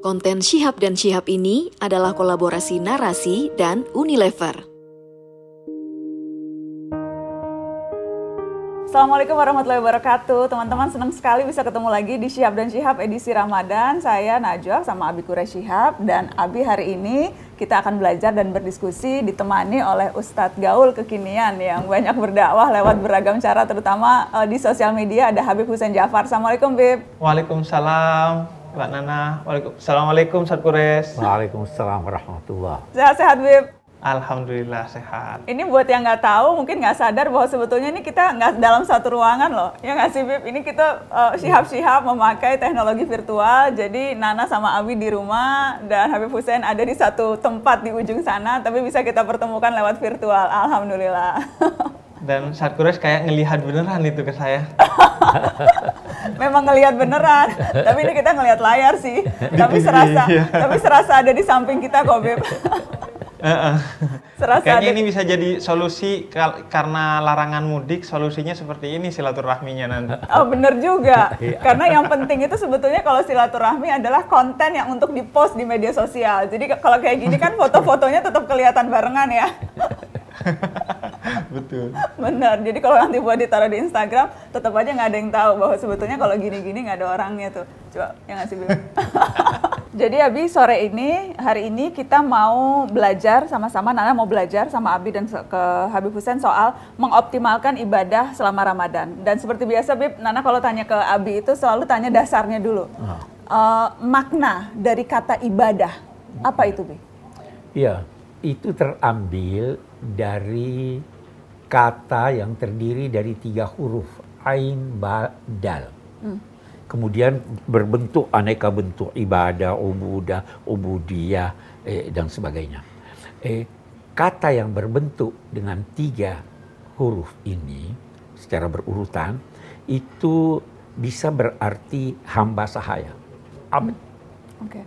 Konten Syihab dan Syihab ini adalah kolaborasi narasi dan Unilever. Assalamualaikum warahmatullahi wabarakatuh. Teman-teman senang sekali bisa ketemu lagi di Syihab dan Syihab edisi Ramadan. Saya Najwa sama Abi Kure Syihab dan Abi hari ini kita akan belajar dan berdiskusi ditemani oleh Ustadz Gaul kekinian yang banyak berdakwah lewat beragam cara terutama uh, di sosial media ada Habib Hussein Jafar. Assalamualaikum Bib. Waalaikumsalam. Mbak Nana, Assalamualaikum Ustadz Kures. Waalaikumsalam warahmatullah. Sehat-sehat Bib. Alhamdulillah sehat. Ini buat yang nggak tahu, mungkin nggak sadar bahwa sebetulnya ini kita nggak dalam satu ruangan loh. Ya nggak sih, Bib? Ini kita uh, sihab-sihab memakai teknologi virtual. Jadi Nana sama Abi di rumah dan Habib Hussein ada di satu tempat di ujung sana, tapi bisa kita pertemukan lewat virtual. Alhamdulillah. Dan saat kures kayak ngelihat beneran itu ke saya. Memang ngelihat beneran, tapi ini kita ngelihat layar sih. tapi serasa, iya. tapi serasa ada di samping kita kok, Bib. Serasa Kayaknya ini bisa jadi solusi karena larangan mudik, solusinya seperti ini silaturahminya nanti. Oh bener juga, iya. karena yang penting itu sebetulnya kalau silaturahmi adalah konten yang untuk dipost di media sosial. Jadi kalau kayak gini kan foto-fotonya tetap kelihatan barengan ya. Betul. Benar. Jadi kalau nanti buat ditaruh di Instagram, tetap aja nggak ada yang tahu bahwa sebetulnya kalau gini-gini nggak ada orangnya tuh. Coba yang ngasih bilang. Jadi Abi sore ini, hari ini kita mau belajar sama-sama, Nana mau belajar sama Abi dan ke Habib Hussein soal mengoptimalkan ibadah selama Ramadan. Dan seperti biasa Bib, Nana kalau tanya ke Abi itu selalu tanya dasarnya dulu. Uh, makna dari kata ibadah, apa itu Bib? Iya, itu terambil dari kata yang terdiri dari tiga huruf, Ain, Ba, Dal. Hmm kemudian berbentuk aneka bentuk ibadah, ubudah, ubudiyah eh, dan sebagainya. Eh, kata yang berbentuk dengan tiga huruf ini secara berurutan itu bisa berarti hamba sahaya. Abd. Okay.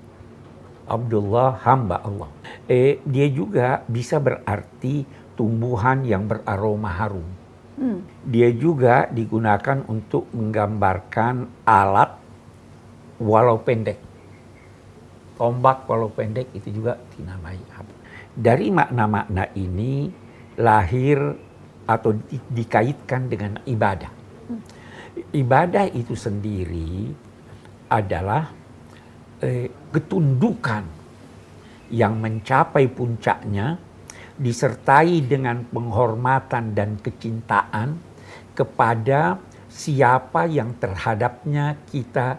Abdullah hamba Allah. Eh, dia juga bisa berarti tumbuhan yang beraroma harum Hmm. Dia juga digunakan untuk menggambarkan alat walau pendek. Tombak walau pendek itu juga dinamai apa. Dari makna-makna ini lahir atau di, dikaitkan dengan ibadah. Hmm. Ibadah itu sendiri adalah eh, ketundukan yang mencapai puncaknya disertai dengan penghormatan dan kecintaan kepada siapa yang terhadapnya kita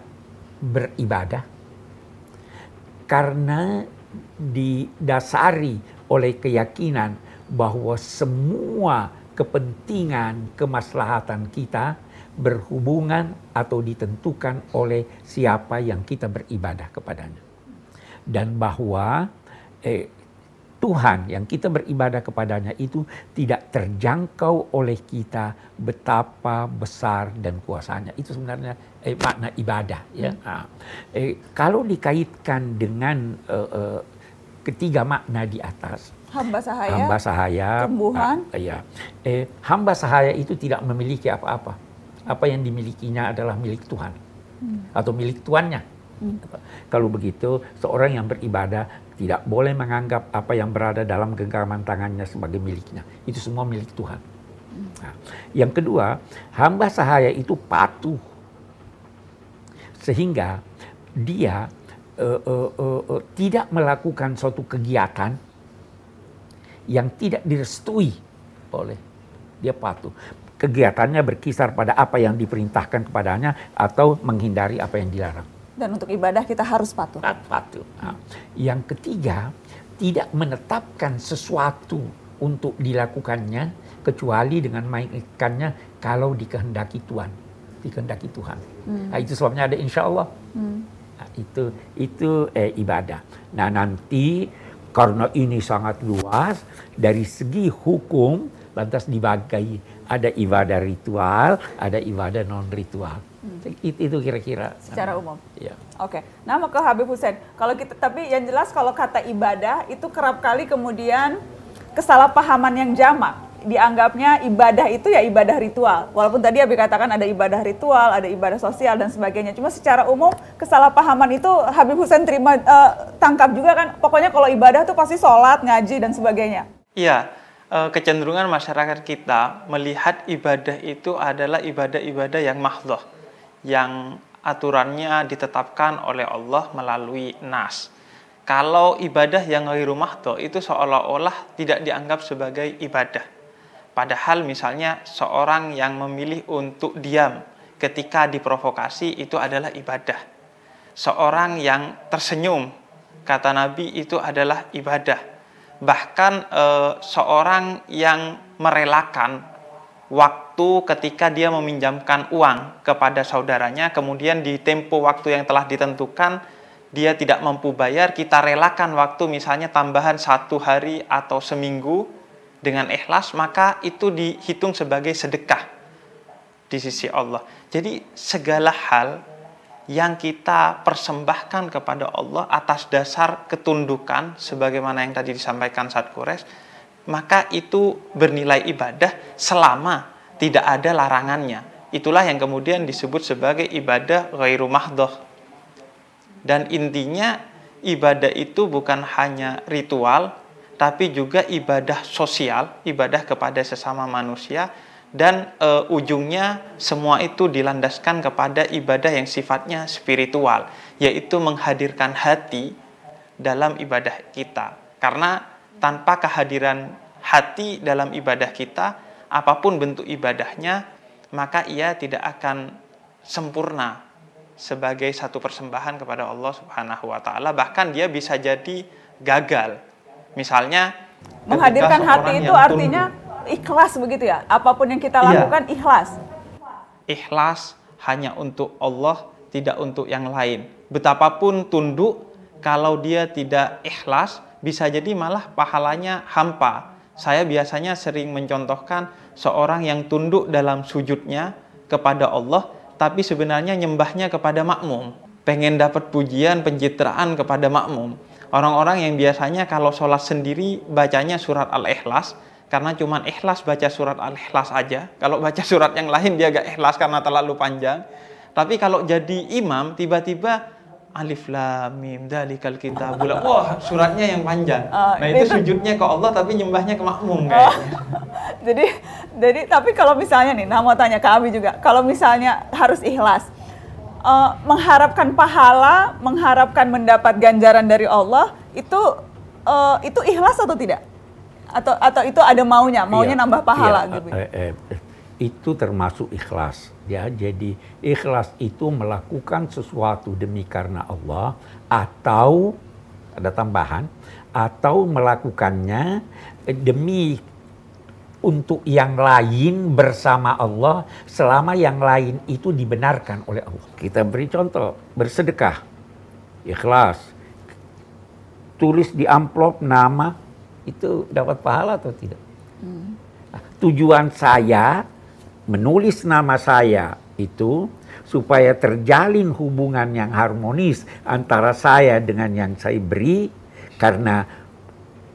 beribadah. Karena didasari oleh keyakinan bahwa semua kepentingan kemaslahatan kita berhubungan atau ditentukan oleh siapa yang kita beribadah kepadanya. Dan bahwa eh, Tuhan yang kita beribadah kepadanya itu tidak terjangkau oleh kita betapa besar dan kuasanya. Itu sebenarnya eh, makna ibadah. Ya. Hmm. Nah, eh, kalau dikaitkan dengan eh, eh, ketiga makna di atas, hamba sahaya, hamba sahaya, tumbuhan, ah, ya, eh, hamba sahaya itu tidak memiliki apa-apa. Apa yang dimilikinya adalah milik Tuhan hmm. atau milik tuannya. Hmm. Kalau begitu, seorang yang beribadah tidak boleh menganggap apa yang berada dalam genggaman tangannya sebagai miliknya. Itu semua milik Tuhan. Nah, yang kedua, hamba sahaya itu patuh. Sehingga dia uh, uh, uh, uh, tidak melakukan suatu kegiatan yang tidak direstui oleh dia patuh. Kegiatannya berkisar pada apa yang diperintahkan kepadanya atau menghindari apa yang dilarang. Dan untuk ibadah kita harus patuh. Patuh. Nah, yang ketiga, tidak menetapkan sesuatu untuk dilakukannya kecuali dengan mengikannya kalau dikehendaki Tuhan, dikehendaki Tuhan. Hmm. Nah, itu sebabnya ada insya Allah. Hmm. Nah, itu itu eh, ibadah. Nah nanti karena ini sangat luas dari segi hukum lantas dibagi ada ibadah ritual, ada ibadah non ritual. Hmm. Itu kira-kira. Secara umum. Ya. Oke. Okay. Nah, mau ke Habib Hussein. Kalau kita tapi yang jelas kalau kata ibadah itu kerap kali kemudian kesalahpahaman yang jamak dianggapnya ibadah itu ya ibadah ritual. Walaupun tadi Abi katakan ada ibadah ritual, ada ibadah sosial dan sebagainya. Cuma secara umum kesalahpahaman itu Habib Hussein terima uh, tangkap juga kan. Pokoknya kalau ibadah tuh pasti sholat, ngaji dan sebagainya. Iya, uh, kecenderungan masyarakat kita melihat ibadah itu adalah ibadah-ibadah yang mahdoh, yang aturannya ditetapkan oleh Allah melalui nas kalau ibadah yang rumah mahdo itu seolah-olah tidak dianggap sebagai ibadah. Padahal misalnya seorang yang memilih untuk diam ketika diprovokasi itu adalah ibadah. Seorang yang tersenyum kata Nabi itu adalah ibadah. Bahkan e, seorang yang merelakan waktu ketika dia meminjamkan uang kepada saudaranya kemudian di tempo waktu yang telah ditentukan dia tidak mampu bayar, kita relakan waktu misalnya tambahan satu hari atau seminggu dengan ikhlas, maka itu dihitung sebagai sedekah di sisi Allah. Jadi segala hal yang kita persembahkan kepada Allah atas dasar ketundukan sebagaimana yang tadi disampaikan saat Kures, maka itu bernilai ibadah selama tidak ada larangannya. Itulah yang kemudian disebut sebagai ibadah ghairu mahdoh dan intinya ibadah itu bukan hanya ritual, tapi juga ibadah sosial, ibadah kepada sesama manusia dan e, ujungnya semua itu dilandaskan kepada ibadah yang sifatnya spiritual, yaitu menghadirkan hati dalam ibadah kita. Karena tanpa kehadiran hati dalam ibadah kita, apa pun bentuk ibadahnya, maka ia tidak akan sempurna sebagai satu persembahan kepada Allah Subhanahu wa taala bahkan dia bisa jadi gagal. Misalnya menghadirkan hati itu artinya tunduk. ikhlas begitu ya. Apa pun yang kita iya. lakukan iya. ikhlas. Ikhlas hanya untuk Allah, tidak untuk yang lain. Betapapun tunduk kalau dia tidak ikhlas bisa jadi malah pahalanya hampa. Saya biasanya sering mencontohkan seorang yang tunduk dalam sujudnya kepada Allah tapi sebenarnya nyembahnya kepada makmum. Pengen dapat pujian, pencitraan kepada makmum. Orang-orang yang biasanya kalau sholat sendiri bacanya surat Al-Ikhlas, karena cuma ikhlas baca surat Al-Ikhlas aja. Kalau baca surat yang lain dia gak ikhlas karena terlalu panjang. Tapi kalau jadi imam, tiba-tiba alif lam mim dalikal kita bulan wah suratnya yang panjang. Uh, nah itu, sujudnya ke Allah tapi nyembahnya ke makmum kayaknya. Oh. jadi jadi tapi kalau misalnya nih nah mau tanya ke Abi juga. Kalau misalnya harus ikhlas uh, mengharapkan pahala mengharapkan mendapat ganjaran dari Allah itu uh, itu ikhlas atau tidak? Atau atau itu ada maunya? Maunya iya, nambah pahala iya, gitu eh, eh, itu termasuk ikhlas ya jadi ikhlas itu melakukan sesuatu demi karena Allah atau ada tambahan atau melakukannya demi untuk yang lain bersama Allah selama yang lain itu dibenarkan oleh Allah. Kita beri contoh, bersedekah, ikhlas, tulis di amplop nama itu dapat pahala atau tidak? Hmm. Tujuan saya menulis nama saya itu supaya terjalin hubungan yang harmonis antara saya dengan yang saya beri karena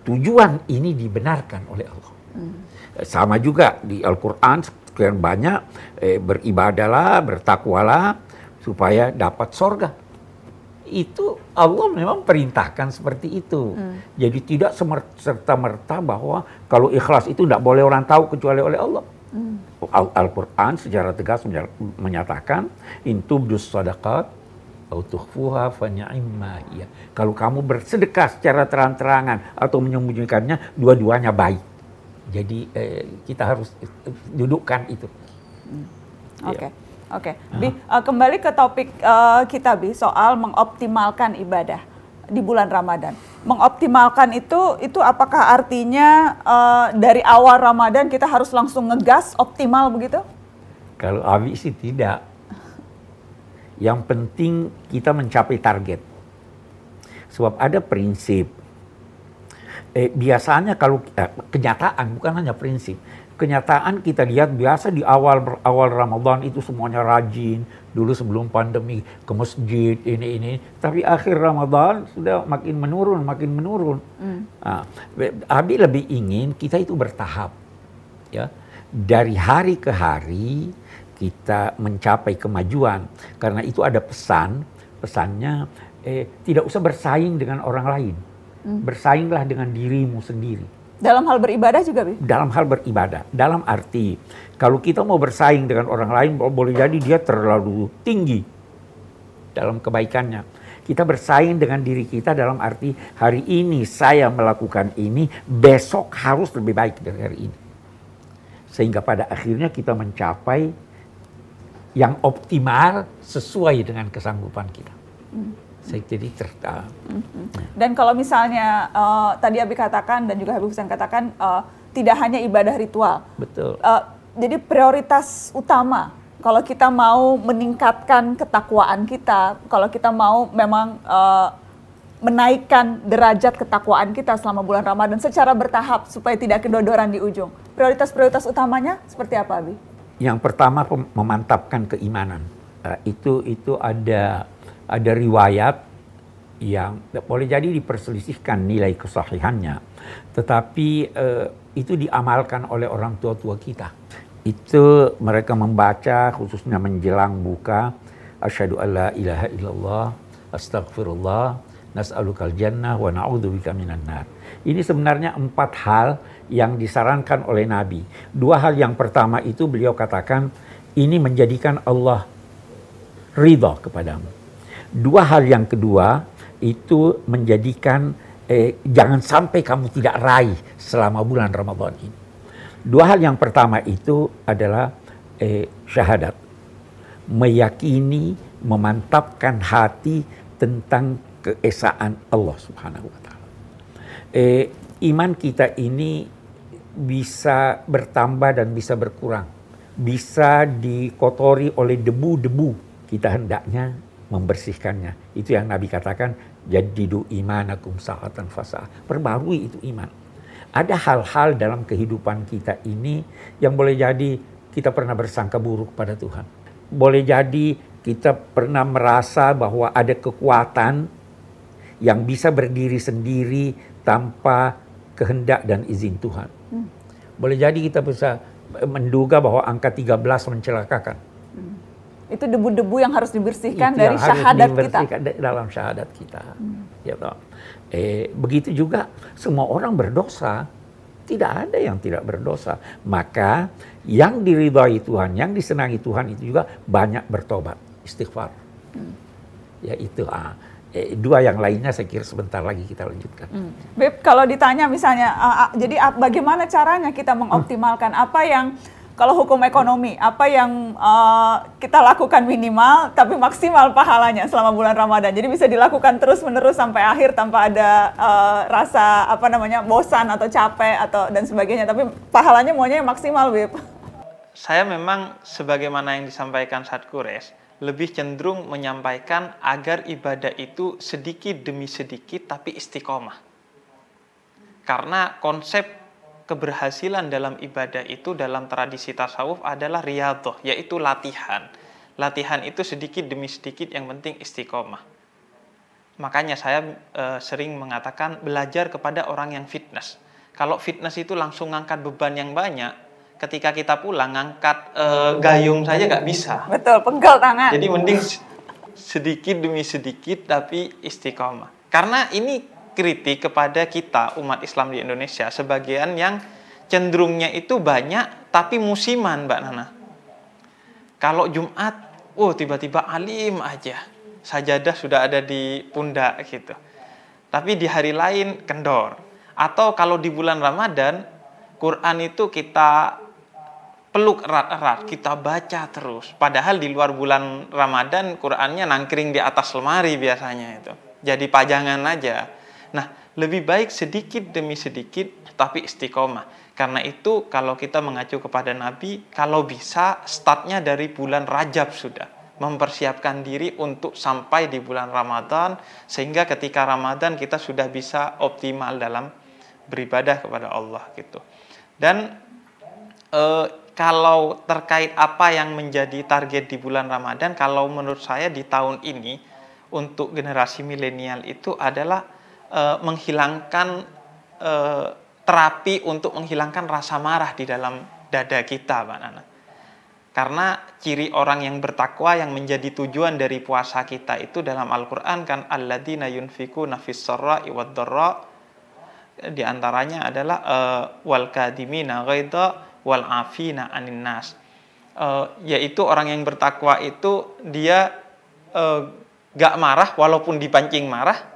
tujuan ini dibenarkan oleh Allah. Hmm. Sama juga di Al-Qur'an sekian banyak eh, beribadalah, bertakwalah supaya dapat sorga. Itu Allah memang perintahkan seperti itu. Hmm. Jadi tidak serta merta bahwa kalau ikhlas itu tidak boleh orang tahu kecuali oleh Allah. Al-Quran secara tegas menyatakan intubdus sadaqat autukhfuha fanya'imma ya. Kalau kamu bersedekah secara terang-terangan atau menyembunyikannya, dua-duanya baik. Jadi eh, kita harus dudukkan itu. Hmm. Oke. Okay. Ya. Oke, okay. Bi, uh, kembali ke topik uh, kita Bi soal mengoptimalkan ibadah di bulan Ramadan mengoptimalkan itu itu apakah artinya uh, dari awal Ramadan kita harus langsung ngegas optimal begitu? Kalau Abi sih tidak. Yang penting kita mencapai target. Sebab ada prinsip. Eh, biasanya kalau eh, kenyataan bukan hanya prinsip kenyataan kita lihat biasa di awal awal Ramadan itu semuanya rajin dulu sebelum pandemi ke masjid ini ini tapi akhir Ramadan sudah makin menurun makin menurun. Hmm. Nah, Abi lebih ingin kita itu bertahap. ya dari hari ke hari kita mencapai kemajuan karena itu ada pesan pesannya eh, tidak usah bersaing dengan orang lain hmm. bersainglah dengan dirimu sendiri dalam hal beribadah juga Bi? dalam hal beribadah dalam arti kalau kita mau bersaing dengan orang lain boleh jadi dia terlalu tinggi dalam kebaikannya kita bersaing dengan diri kita dalam arti hari ini saya melakukan ini besok harus lebih baik dari hari ini sehingga pada akhirnya kita mencapai yang optimal sesuai dengan kesanggupan kita. Hmm. Saya jadi tertarik. Hmm. Dan kalau misalnya uh, tadi Abi katakan dan juga Habib Hussein katakan uh, tidak hanya ibadah ritual. Betul. Uh, jadi prioritas utama kalau kita mau meningkatkan ketakwaan kita, kalau kita mau memang uh, menaikkan derajat ketakwaan kita selama bulan Ramadan secara bertahap supaya tidak kedodoran di ujung. Prioritas-prioritas utamanya seperti apa, Abi? Yang pertama memantapkan keimanan. Uh, itu itu ada ada riwayat yang boleh jadi diperselisihkan nilai kesahihannya, tetapi uh, itu diamalkan oleh orang tua-tua kita. Itu mereka membaca khususnya menjelang buka asyhadu alla ilaha illallah astagfirullah nas'alukal jannah wa na'udzubika minan nar. Ini sebenarnya empat hal yang disarankan oleh Nabi. Dua hal yang pertama itu beliau katakan ini menjadikan Allah ridha kepadamu. Dua hal yang kedua itu menjadikan eh, jangan sampai kamu tidak raih selama bulan Ramadan ini. Dua hal yang pertama itu adalah eh, syahadat. Meyakini, memantapkan hati tentang keesaan Allah Subhanahu wa taala. Eh, iman kita ini bisa bertambah dan bisa berkurang. Bisa dikotori oleh debu-debu. Kita hendaknya membersihkannya. Itu yang Nabi katakan, jadidu imanakum sa'atan fasa. Perbarui itu iman. Ada hal-hal dalam kehidupan kita ini yang boleh jadi kita pernah bersangka buruk pada Tuhan. Boleh jadi kita pernah merasa bahwa ada kekuatan yang bisa berdiri sendiri tanpa kehendak dan izin Tuhan. Hmm. Boleh jadi kita bisa menduga bahwa angka 13 mencelakakan. Itu debu-debu yang harus dibersihkan Itu dari syahadat kita. dalam syahadat kita. Hmm. Ya toh. Eh, begitu juga semua orang berdosa. Tidak ada yang tidak berdosa. Maka yang diridhai Tuhan, yang disenangi Tuhan itu juga banyak bertobat, istighfar. Hmm. Ya itu ah eh, dua yang lainnya saya kira sebentar lagi kita lanjutkan. Hmm. Beb, kalau ditanya misalnya, uh, uh, jadi uh, bagaimana caranya kita mengoptimalkan hmm. apa yang kalau hukum ekonomi, apa yang uh, kita lakukan minimal tapi maksimal pahalanya selama bulan Ramadan. Jadi bisa dilakukan terus-menerus sampai akhir tanpa ada uh, rasa apa namanya bosan atau capek atau dan sebagainya. Tapi pahalanya maunya yang maksimal, Beb. Saya memang sebagaimana yang disampaikan saat kures, lebih cenderung menyampaikan agar ibadah itu sedikit demi sedikit tapi istiqomah. Karena konsep keberhasilan dalam ibadah itu dalam tradisi tasawuf adalah riyadhah, yaitu latihan. Latihan itu sedikit demi sedikit yang penting istiqomah. Makanya saya e, sering mengatakan belajar kepada orang yang fitness. Kalau fitness itu langsung ngangkat beban yang banyak, ketika kita pulang ngangkat uh, gayung saja nggak bisa. Betul, penggal tangan. Jadi mending sedikit demi sedikit tapi istiqomah. Karena ini kritik kepada kita umat Islam di Indonesia sebagian yang cenderungnya itu banyak tapi musiman Mbak Nana. Kalau Jumat, oh tiba-tiba alim aja. Sajadah sudah ada di pundak gitu. Tapi di hari lain kendor. Atau kalau di bulan Ramadan, Quran itu kita peluk erat-erat, kita baca terus. Padahal di luar bulan Ramadan Qurannya nangkring di atas lemari biasanya itu. Jadi pajangan aja. Nah, lebih baik sedikit demi sedikit tapi istiqomah. Karena itu kalau kita mengacu kepada Nabi, kalau bisa startnya dari bulan Rajab sudah. Mempersiapkan diri untuk sampai di bulan Ramadan sehingga ketika Ramadan kita sudah bisa optimal dalam beribadah kepada Allah gitu. Dan eh, kalau terkait apa yang menjadi target di bulan Ramadan, kalau menurut saya di tahun ini untuk generasi milenial itu adalah e, menghilangkan e, terapi untuk menghilangkan rasa marah di dalam dada kita, Pak Nana. Karena ciri orang yang bertakwa yang menjadi tujuan dari puasa kita itu dalam Al-Qur'an kan alladzina yunfikuna fis sarra'i di antaranya adalah uh, wal kadimina ghaidha wal afina anin nas. Uh, yaitu orang yang bertakwa itu dia uh, gak marah walaupun dipancing marah,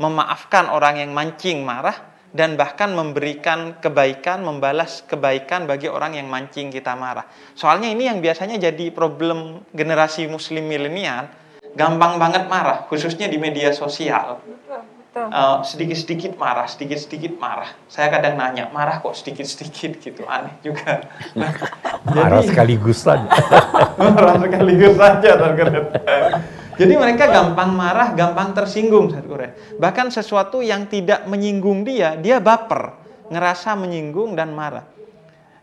memaafkan orang yang mancing marah dan bahkan memberikan kebaikan, membalas kebaikan bagi orang yang mancing kita marah. Soalnya ini yang biasanya jadi problem generasi muslim milenial, gampang banget marah, khususnya di media sosial. Uh, sedikit-sedikit marah, sedikit-sedikit marah. Saya kadang nanya, marah kok sedikit-sedikit gitu, aneh juga. marah sekaligus saja. marah sekaligus saja. Jadi mereka gampang marah, gampang tersinggung Bahkan sesuatu yang tidak menyinggung dia, dia baper, ngerasa menyinggung dan marah.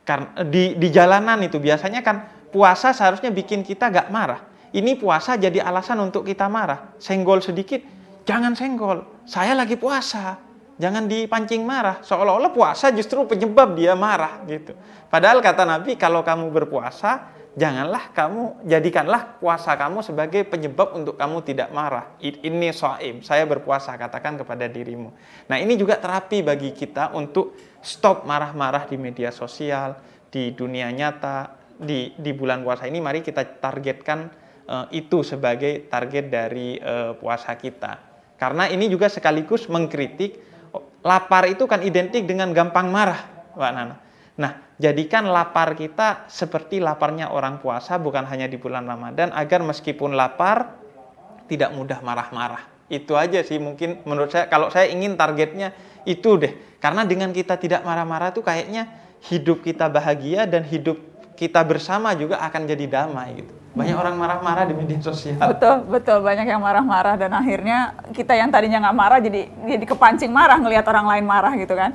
Karena di di jalanan itu biasanya kan puasa seharusnya bikin kita gak marah. Ini puasa jadi alasan untuk kita marah. Senggol sedikit, jangan senggol. Saya lagi puasa. Jangan dipancing marah. Seolah-olah puasa justru penyebab dia marah gitu. Padahal kata Nabi kalau kamu berpuasa janganlah kamu jadikanlah puasa kamu sebagai penyebab untuk kamu tidak marah. Ini soaim, saya berpuasa katakan kepada dirimu. Nah ini juga terapi bagi kita untuk stop marah-marah di media sosial, di dunia nyata, di di bulan puasa ini. Mari kita targetkan uh, itu sebagai target dari uh, puasa kita. Karena ini juga sekaligus mengkritik lapar itu kan identik dengan gampang marah, Mbak Nana. Nah, jadikan lapar kita seperti laparnya orang puasa bukan hanya di bulan Ramadan agar meskipun lapar tidak mudah marah-marah. Itu aja sih mungkin menurut saya kalau saya ingin targetnya itu deh. Karena dengan kita tidak marah-marah tuh kayaknya hidup kita bahagia dan hidup kita bersama juga akan jadi damai gitu. Banyak orang marah-marah di media sosial. Betul, betul. Banyak yang marah-marah dan akhirnya kita yang tadinya nggak marah jadi jadi kepancing marah ngelihat orang lain marah gitu kan.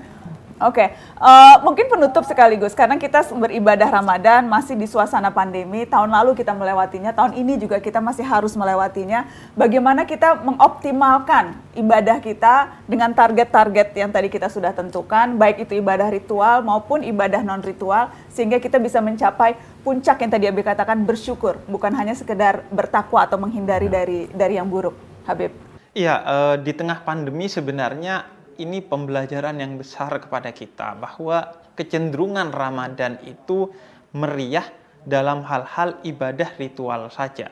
Oke, okay. uh, eh, mungkin penutup sekaligus karena kita beribadah Ramadan masih di suasana pandemi. Tahun lalu kita melewatinya, tahun ini juga kita masih harus melewatinya. Bagaimana kita mengoptimalkan ibadah kita dengan target-target yang tadi kita sudah tentukan, baik itu ibadah ritual maupun ibadah non ritual, sehingga kita bisa mencapai puncak yang tadi Abi katakan bersyukur, bukan hanya sekedar bertakwa atau menghindari dari dari yang buruk. Habib. Iya, uh, di tengah pandemi sebenarnya ini pembelajaran yang besar kepada kita bahwa kecenderungan Ramadan itu meriah dalam hal-hal ibadah ritual saja.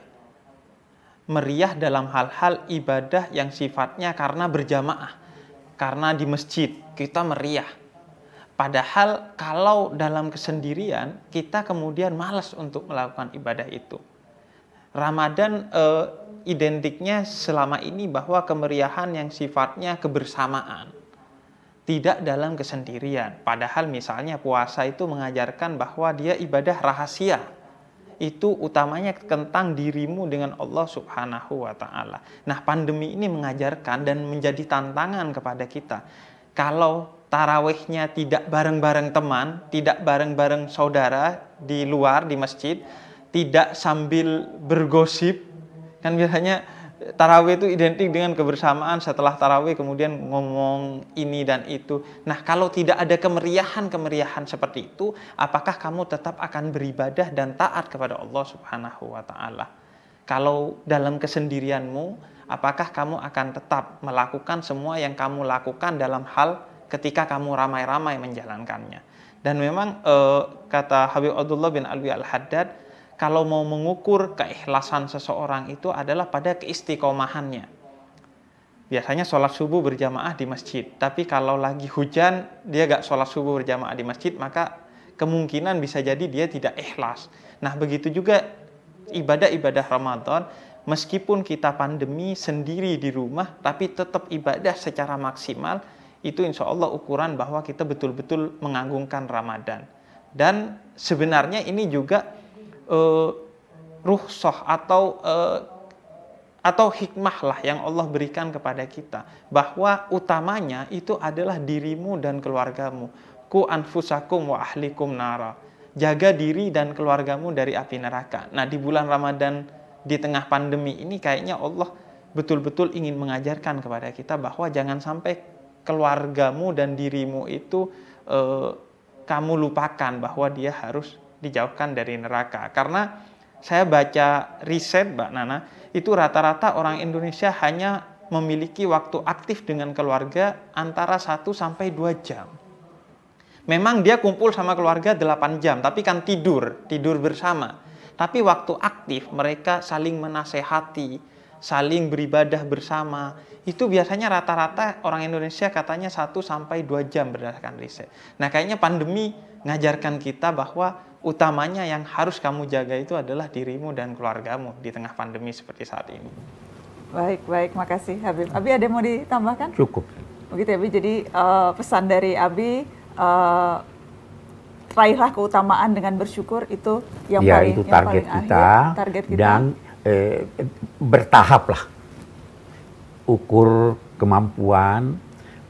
Meriah dalam hal-hal ibadah yang sifatnya karena berjamaah, karena di masjid kita meriah. Padahal kalau dalam kesendirian kita kemudian malas untuk melakukan ibadah itu. Ramadan eh, identiknya selama ini bahwa kemeriahan yang sifatnya kebersamaan tidak dalam kesendirian. Padahal misalnya puasa itu mengajarkan bahwa dia ibadah rahasia. Itu utamanya tentang dirimu dengan Allah Subhanahu wa taala. Nah, pandemi ini mengajarkan dan menjadi tantangan kepada kita. Kalau tarawihnya tidak bareng-bareng teman, tidak bareng-bareng saudara di luar di masjid, tidak sambil bergosip, Kan biasanya tarawih itu identik dengan kebersamaan setelah tarawih kemudian ngomong ini dan itu. Nah kalau tidak ada kemeriahan-kemeriahan seperti itu, apakah kamu tetap akan beribadah dan taat kepada Allah Subhanahu wa Ta'ala? Kalau dalam kesendirianmu, apakah kamu akan tetap melakukan semua yang kamu lakukan dalam hal ketika kamu ramai-ramai menjalankannya? Dan memang eh, kata Habib Abdullah bin Alwi Al-Haddad, kalau mau mengukur keikhlasan seseorang itu adalah pada keistiqomahannya. Biasanya sholat subuh berjamaah di masjid, tapi kalau lagi hujan dia gak sholat subuh berjamaah di masjid, maka kemungkinan bisa jadi dia tidak ikhlas. Nah begitu juga ibadah-ibadah Ramadan, meskipun kita pandemi sendiri di rumah, tapi tetap ibadah secara maksimal, itu insya Allah ukuran bahwa kita betul-betul mengagungkan Ramadan. Dan sebenarnya ini juga uh, ruhsoh atau uh, atau hikmah lah yang Allah berikan kepada kita. Bahwa utamanya itu adalah dirimu dan keluargamu. Ku anfusakum wa ahlikum nara. Jaga diri dan keluargamu dari api neraka. Nah di bulan Ramadan di tengah pandemi ini kayaknya Allah betul-betul ingin mengajarkan kepada kita bahwa jangan sampai keluargamu dan dirimu itu uh, kamu lupakan bahwa dia harus dijauhkan dari neraka. Karena saya baca riset Mbak Nana, itu rata-rata orang Indonesia hanya memiliki waktu aktif dengan keluarga antara 1 sampai 2 jam. Memang dia kumpul sama keluarga 8 jam, tapi kan tidur, tidur bersama. Tapi waktu aktif mereka saling menasehati, saling beribadah bersama. Itu biasanya rata-rata orang Indonesia katanya 1 sampai 2 jam berdasarkan riset. Nah, kayaknya pandemi ngajarkan kita bahwa utamanya yang harus kamu jaga itu adalah dirimu dan keluargamu di tengah pandemi seperti saat ini. Baik, baik, makasih Habib. Abi ada yang mau ditambahkan? Cukup. Begitu ya, Abi. Jadi uh, pesan dari Abi, uh, raihlah keutamaan dengan bersyukur itu yang ya, paling itu yang target paling kita, akhir, target kita. dan eh, bertahap lah. Ukur kemampuan,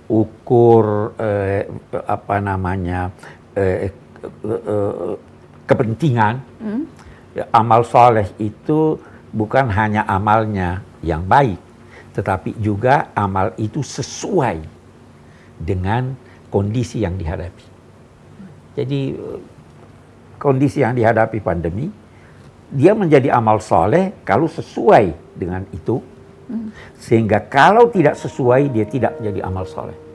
ukur eh, apa namanya eh, eh, kepentingan. Hmm? Ya, Amal soleh itu bukan hanya amalnya yang baik, tetapi juga amal itu sesuai dengan kondisi yang dihadapi. Jadi kondisi yang dihadapi pandemi, dia menjadi amal soleh kalau sesuai dengan itu, sehingga kalau tidak sesuai dia tidak menjadi amal soleh.